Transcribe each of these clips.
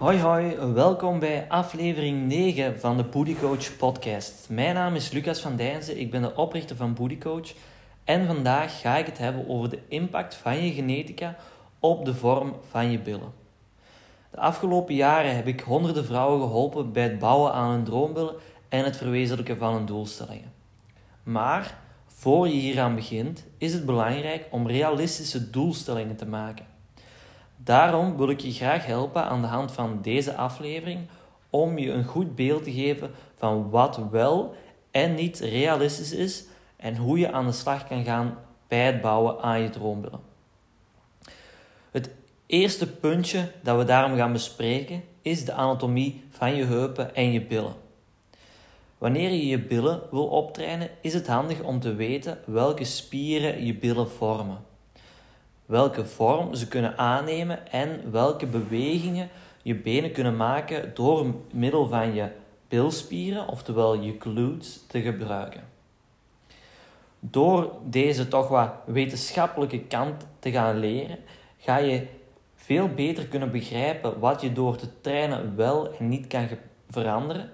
Hoi hoi, welkom bij aflevering 9 van de Booty Coach podcast. Mijn naam is Lucas van Dijnzen, ik ben de oprichter van Booty Coach en vandaag ga ik het hebben over de impact van je genetica op de vorm van je billen. De afgelopen jaren heb ik honderden vrouwen geholpen bij het bouwen aan hun droombillen en het verwezenlijken van hun doelstellingen. Maar voor je hieraan begint, is het belangrijk om realistische doelstellingen te maken. Daarom wil ik je graag helpen aan de hand van deze aflevering om je een goed beeld te geven van wat wel en niet realistisch is en hoe je aan de slag kan gaan bij het bouwen aan je droombillen. Het eerste puntje dat we daarom gaan bespreken is de anatomie van je heupen en je billen. Wanneer je je billen wil optrainen, is het handig om te weten welke spieren je billen vormen welke vorm ze kunnen aannemen en welke bewegingen je benen kunnen maken door middel van je bilspieren, oftewel je glutes, te gebruiken. Door deze toch wat wetenschappelijke kant te gaan leren, ga je veel beter kunnen begrijpen wat je door te trainen wel en niet kan veranderen,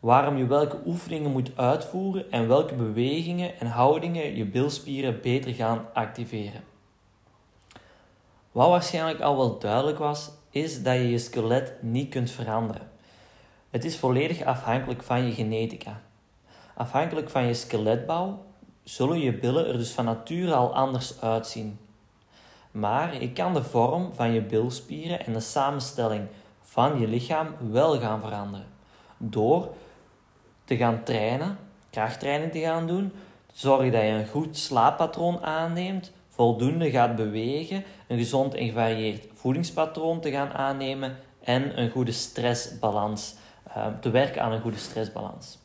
waarom je welke oefeningen moet uitvoeren en welke bewegingen en houdingen je bilspieren beter gaan activeren. Wat waarschijnlijk al wel duidelijk was, is dat je je skelet niet kunt veranderen. Het is volledig afhankelijk van je genetica. Afhankelijk van je skeletbouw zullen je billen er dus van nature al anders uitzien. Maar je kan de vorm van je bilspieren en de samenstelling van je lichaam wel gaan veranderen. Door te gaan trainen, krachttraining te gaan doen, zorg dat je een goed slaappatroon aanneemt, voldoende gaat bewegen, een gezond en gevarieerd voedingspatroon te gaan aannemen en een goede stressbalans, uh, te werken aan een goede stressbalans.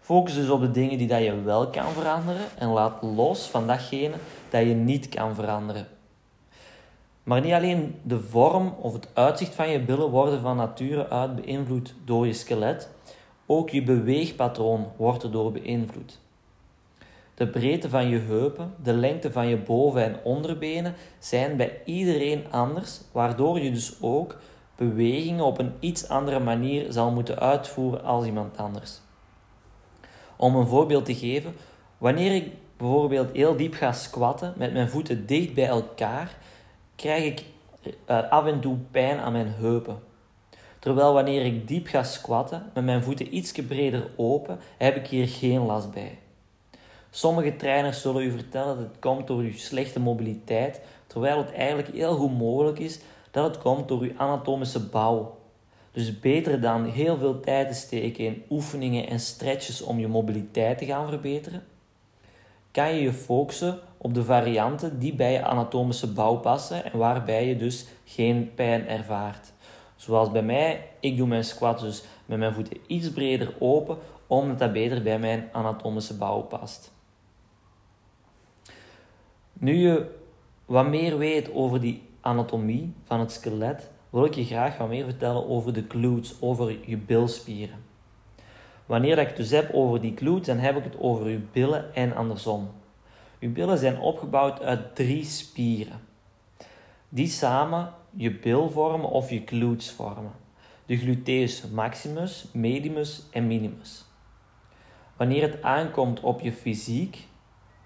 Focus dus op de dingen die dat je wel kan veranderen en laat los van datgene dat je niet kan veranderen. Maar niet alleen de vorm of het uitzicht van je billen worden van nature uit beïnvloed door je skelet, ook je beweegpatroon wordt erdoor beïnvloed. De breedte van je heupen, de lengte van je boven- en onderbenen zijn bij iedereen anders, waardoor je dus ook bewegingen op een iets andere manier zal moeten uitvoeren als iemand anders. Om een voorbeeld te geven, wanneer ik bijvoorbeeld heel diep ga squatten met mijn voeten dicht bij elkaar, krijg ik eh, af en toe pijn aan mijn heupen. Terwijl wanneer ik diep ga squatten met mijn voeten iets breder open, heb ik hier geen last bij. Sommige trainers zullen u vertellen dat het komt door uw slechte mobiliteit, terwijl het eigenlijk heel goed mogelijk is dat het komt door uw anatomische bouw. Dus beter dan heel veel tijd te steken in oefeningen en stretches om je mobiliteit te gaan verbeteren, kan je je focussen op de varianten die bij je anatomische bouw passen en waarbij je dus geen pijn ervaart. Zoals bij mij, ik doe mijn squats dus met mijn voeten iets breder open, omdat dat beter bij mijn anatomische bouw past. Nu je wat meer weet over die anatomie van het skelet, wil ik je graag wat meer vertellen over de glutes, over je bilspieren. Wanneer ik het dus heb over die glutes, dan heb ik het over je billen en andersom. Je billen zijn opgebouwd uit drie spieren, die samen je bil vormen of je glutes vormen. De gluteus maximus, medimus en minimus. Wanneer het aankomt op je fysiek,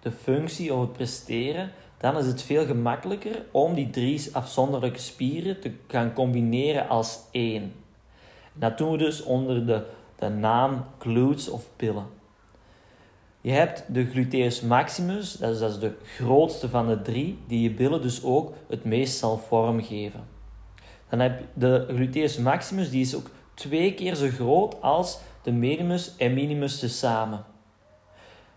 de functie of het presteren, dan is het veel gemakkelijker om die drie afzonderlijke spieren te gaan combineren als één. dat doen we dus onder de, de naam glutes of pillen. Je hebt de gluteus maximus, dat is, de grootste van de drie, die je billen dus ook het meest zal vormgeven. Dan heb je de gluteus maximus, die is ook twee keer zo groot als de medimus en minimus tezamen.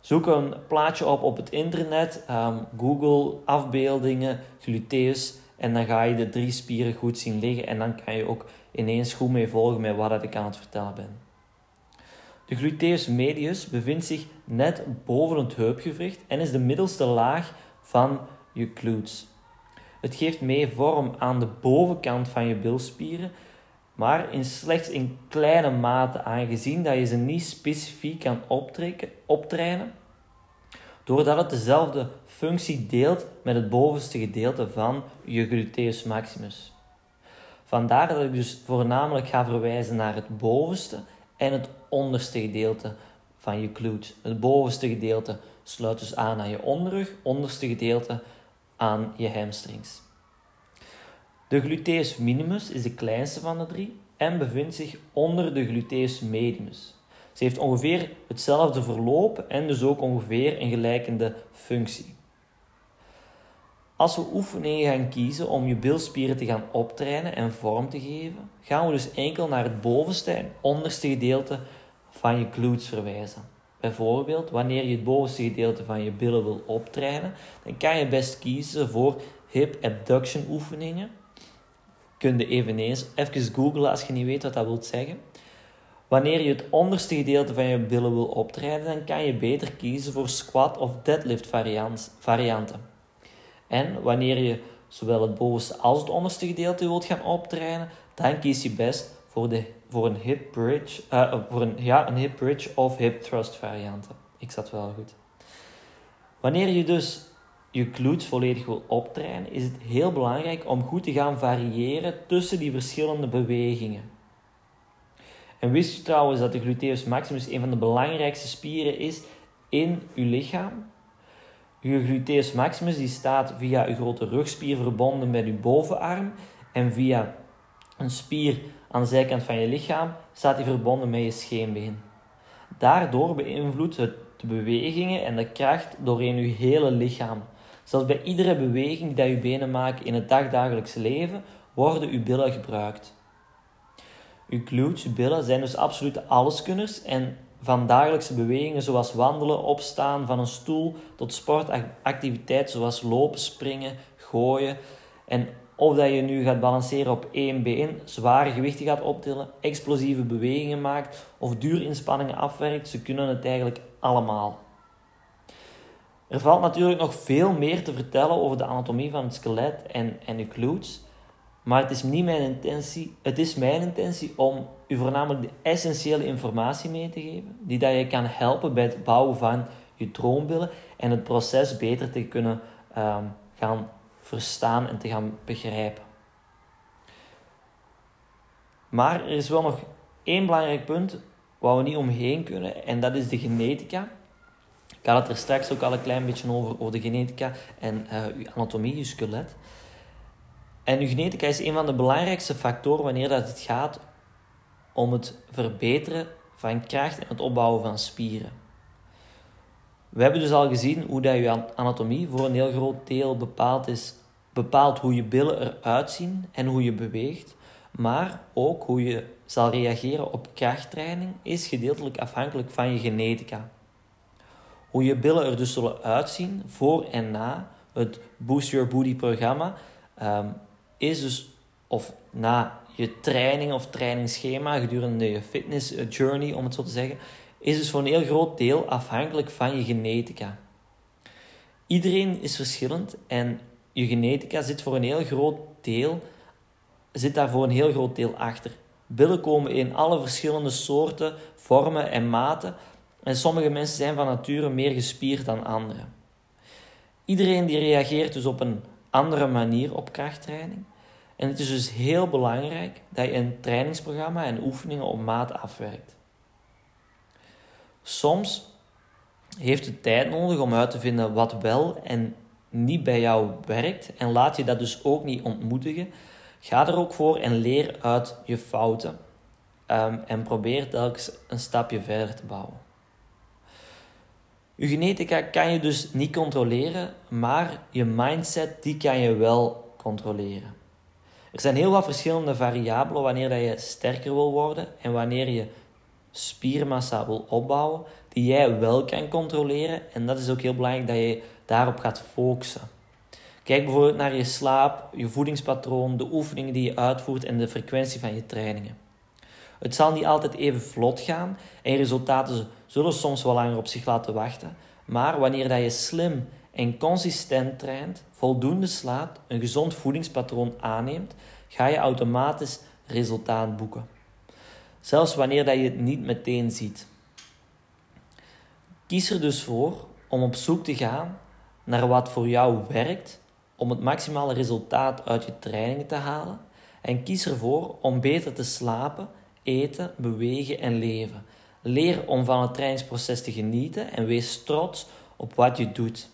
Zoek een plaatje op op het internet, um, Google afbeeldingen, gluteus en dan ga je de drie spieren goed zien liggen en dan kan je ook ineens goed mee volgen met wat ik aan het vertellen ben. De gluteus medius bevindt zich net boven het heupgewricht en is de middelste laag van je glutes. Het geeft mee vorm aan de bovenkant van je bilspieren, maar in slechts in kleine mate aangezien dat je ze niet specifiek kan optrekken, optrainen, doordat het dezelfde functie deelt met het bovenste gedeelte van je gluteus maximus. Vandaar dat ik dus voornamelijk ga verwijzen naar het bovenste en het onderste gedeelte van je glute. Het bovenste gedeelte sluit dus aan aan je onderrug, onderste gedeelte aan je hamstrings. De gluteus minimus is de kleinste van de drie en bevindt zich onder de gluteus medius. Ze heeft ongeveer hetzelfde verloop en dus ook ongeveer een gelijkende functie. Als we oefeningen gaan kiezen om je bilspieren te gaan optrainen en vorm te geven, gaan we dus enkel naar het bovenste en onderste gedeelte van je glutes verwijzen. Bijvoorbeeld, wanneer je het bovenste gedeelte van je billen wil optrainen, dan kan je best kiezen voor hip abduction oefeningen. Kun je eveneens even googlen als je niet weet wat dat wil zeggen. Wanneer je het onderste gedeelte van je billen wil optrainen, dan kan je beter kiezen voor squat of deadlift varianten. En wanneer je zowel het bovenste als het onderste gedeelte wilt gaan dan kies je best voor, de, voor, een, hip bridge, uh, voor een, ja, een hip bridge of hip thrust varianten. Ik zat wel goed. Wanneer je dus je glutes volledig wil optrainen, is het heel belangrijk om goed te gaan variëren tussen die verschillende bewegingen. En wist je trouwens dat de gluteus maximus een van de belangrijkste spieren is in je lichaam? Je gluteus maximus die staat via je grote rugspier verbonden met je bovenarm en via een spier aan de zijkant van je lichaam staat die verbonden met je scheenbeen. Daardoor beïnvloedt het de bewegingen en de kracht doorheen je hele lichaam. Zelfs bij iedere beweging die je benen maken in het dagdagelijkse leven, worden uw billen gebruikt. Uw glutes, uw billen, zijn dus absolute alleskunners en van dagelijkse bewegingen zoals wandelen, opstaan van een stoel tot sportactiviteiten zoals lopen, springen, gooien. En of dat je nu gaat balanceren op één been, zware gewichten gaat optillen, explosieve bewegingen maakt of duurinspanningen afwerkt, ze kunnen het eigenlijk allemaal. Er valt natuurlijk nog veel meer te vertellen over de anatomie van het skelet en, en de. Maar het is niet mijn intentie. Het is mijn intentie om u voornamelijk de essentiële informatie mee te geven, die dat je kan helpen bij het bouwen van je droombillen en het proces beter te kunnen um, gaan verstaan en te gaan begrijpen. Maar er is wel nog één belangrijk punt waar we niet omheen kunnen, en dat is de genetica. Ik had het er straks ook al een klein beetje over, over de genetica en uh, uw anatomie, je skelet. En uw genetica is een van de belangrijkste factoren wanneer dat het gaat om het verbeteren van kracht en het opbouwen van spieren. We hebben dus al gezien hoe dat je anatomie voor een heel groot deel bepaald is, bepaalt hoe je billen eruit zien en hoe je beweegt, maar ook hoe je zal reageren op krachttraining is gedeeltelijk afhankelijk van je genetica. Hoe je billen er dus zullen uitzien voor en na het Boost Your Booty programma ehm, is dus, of na je training of trainingsschema gedurende je fitness eh, journey, om het zo te zeggen, is dus voor een heel groot deel afhankelijk van je genetica. Iedereen is verschillend en je genetica zit voor een heel groot deel, zit daar voor een heel groot deel achter. Billen komen in alle verschillende soorten, vormen en maten en sommige mensen zijn van nature meer gespierd dan anderen. Iedereen die reageert dus op een andere manier op krachttraining. En het is dus heel belangrijk dat je een trainingsprogramma en oefeningen op maat afwerkt. Soms heeft het tijd nodig om uit te vinden wat wel en niet bij jou werkt en laat je dat dus ook niet ontmoedigen. Ga er ook voor en leer uit je fouten um, en probeer telkens een stapje verder te bouwen. Je genetica kan je dus niet controleren, maar je mindset die kan je wel controleren. Er zijn heel wat verschillende variabelen wanneer dat je sterker wil worden en wanneer je spiermassa wil opbouwen, die jij wel kan controleren. En dat is ook heel belangrijk dat je daarop gaat focussen. Kijk bijvoorbeeld naar je slaap, je voedingspatroon, de oefeningen die je uitvoert en de frequentie van je trainingen. Het zal niet altijd even vlot gaan en resultaten zullen soms wel langer op zich laten wachten. Maar wanneer dat je slim en consistent traint, voldoende slaapt, een gezond voedingspatroon aanneemt, ga je automatisch resultaat boeken. Zelfs wanneer dat je het niet meteen ziet. Kies er dus voor om op zoek te gaan naar wat voor jou werkt om het maximale resultaat uit je trainingen te halen En kies ervoor om beter te slapen, eten, bewegen en leven. Leer om van het trainingsproces te genieten en wees trots op wat je doet.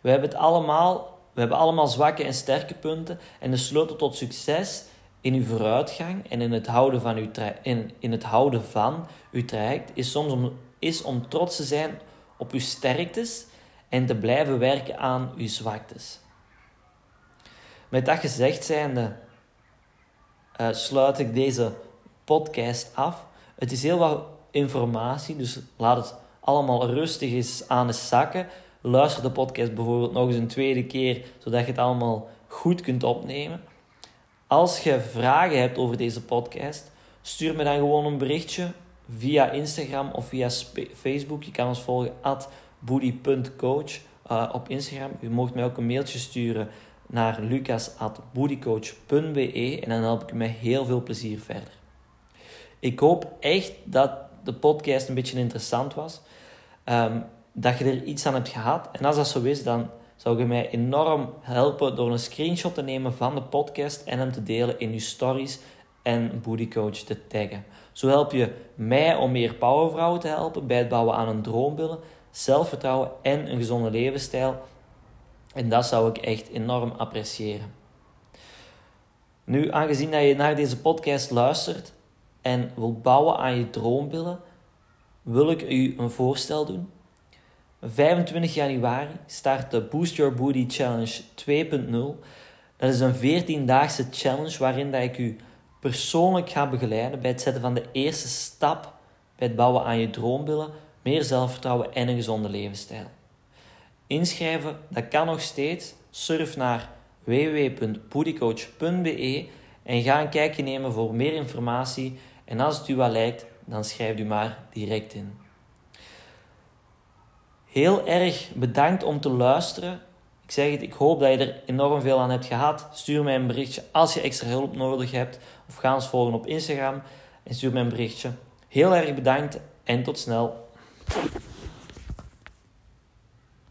We hebben, het allemaal, we hebben allemaal zwakke en sterke punten en de sleutel tot succes in uw vooruitgang en in het houden van uw, in, in het houden van uw traject is soms om, is om trots te zijn op uw sterktes en te blijven werken aan uw zwaktes. Met dat gezegd zijnde uh, sluit ik deze podcast af. Het is heel wat informatie, dus laat het allemaal rustig eens aan de zakken. Luister de podcast bijvoorbeeld nog eens een tweede keer, zodat je het allemaal goed kunt opnemen. Als je vragen hebt over deze podcast, stuur me dan gewoon een berichtje via Instagram of via Facebook. Je kan ons volgen at boody.coach uh, op Instagram. U mocht mij ook een mailtje sturen naar lucas.boodycoach.be en dan help ik u met heel veel plezier verder. Ik hoop echt dat de podcast een beetje interessant was. Um, dat je er iets aan hebt gehad. En als dat zo is, dan zou je mij enorm helpen door een screenshot te nemen van de podcast en hem te delen in je stories en Boodycoach te taggen. Zo help je mij om meer powervrouwen te helpen bij het bouwen aan een droombeelden, zelfvertrouwen en een gezonde levensstijl. En dat zou ik echt enorm appreciëren. Nu, aangezien dat je naar deze podcast luistert en wilt bouwen aan je droombeelden, wil ik u een voorstel doen. 25 januari start de Boost Your Booty Challenge 2.0. Dat is een 14-daagse challenge waarin dat ik u persoonlijk ga begeleiden bij het zetten van de eerste stap bij het bouwen aan je droombeelden, meer zelfvertrouwen en een gezonde levensstijl. Inschrijven, dat kan nog steeds. Surf naar www.bootycoach.be en ga een kijkje nemen voor meer informatie. En als het u wel lijkt, dan schrijf u maar direct in. Heel erg bedankt om te luisteren. Ik zeg het, ik hoop dat je er enorm veel aan hebt gehad. Stuur mij een berichtje als je extra hulp nodig hebt. Of ga ons volgen op Instagram en stuur mij een berichtje. Heel erg bedankt en tot snel.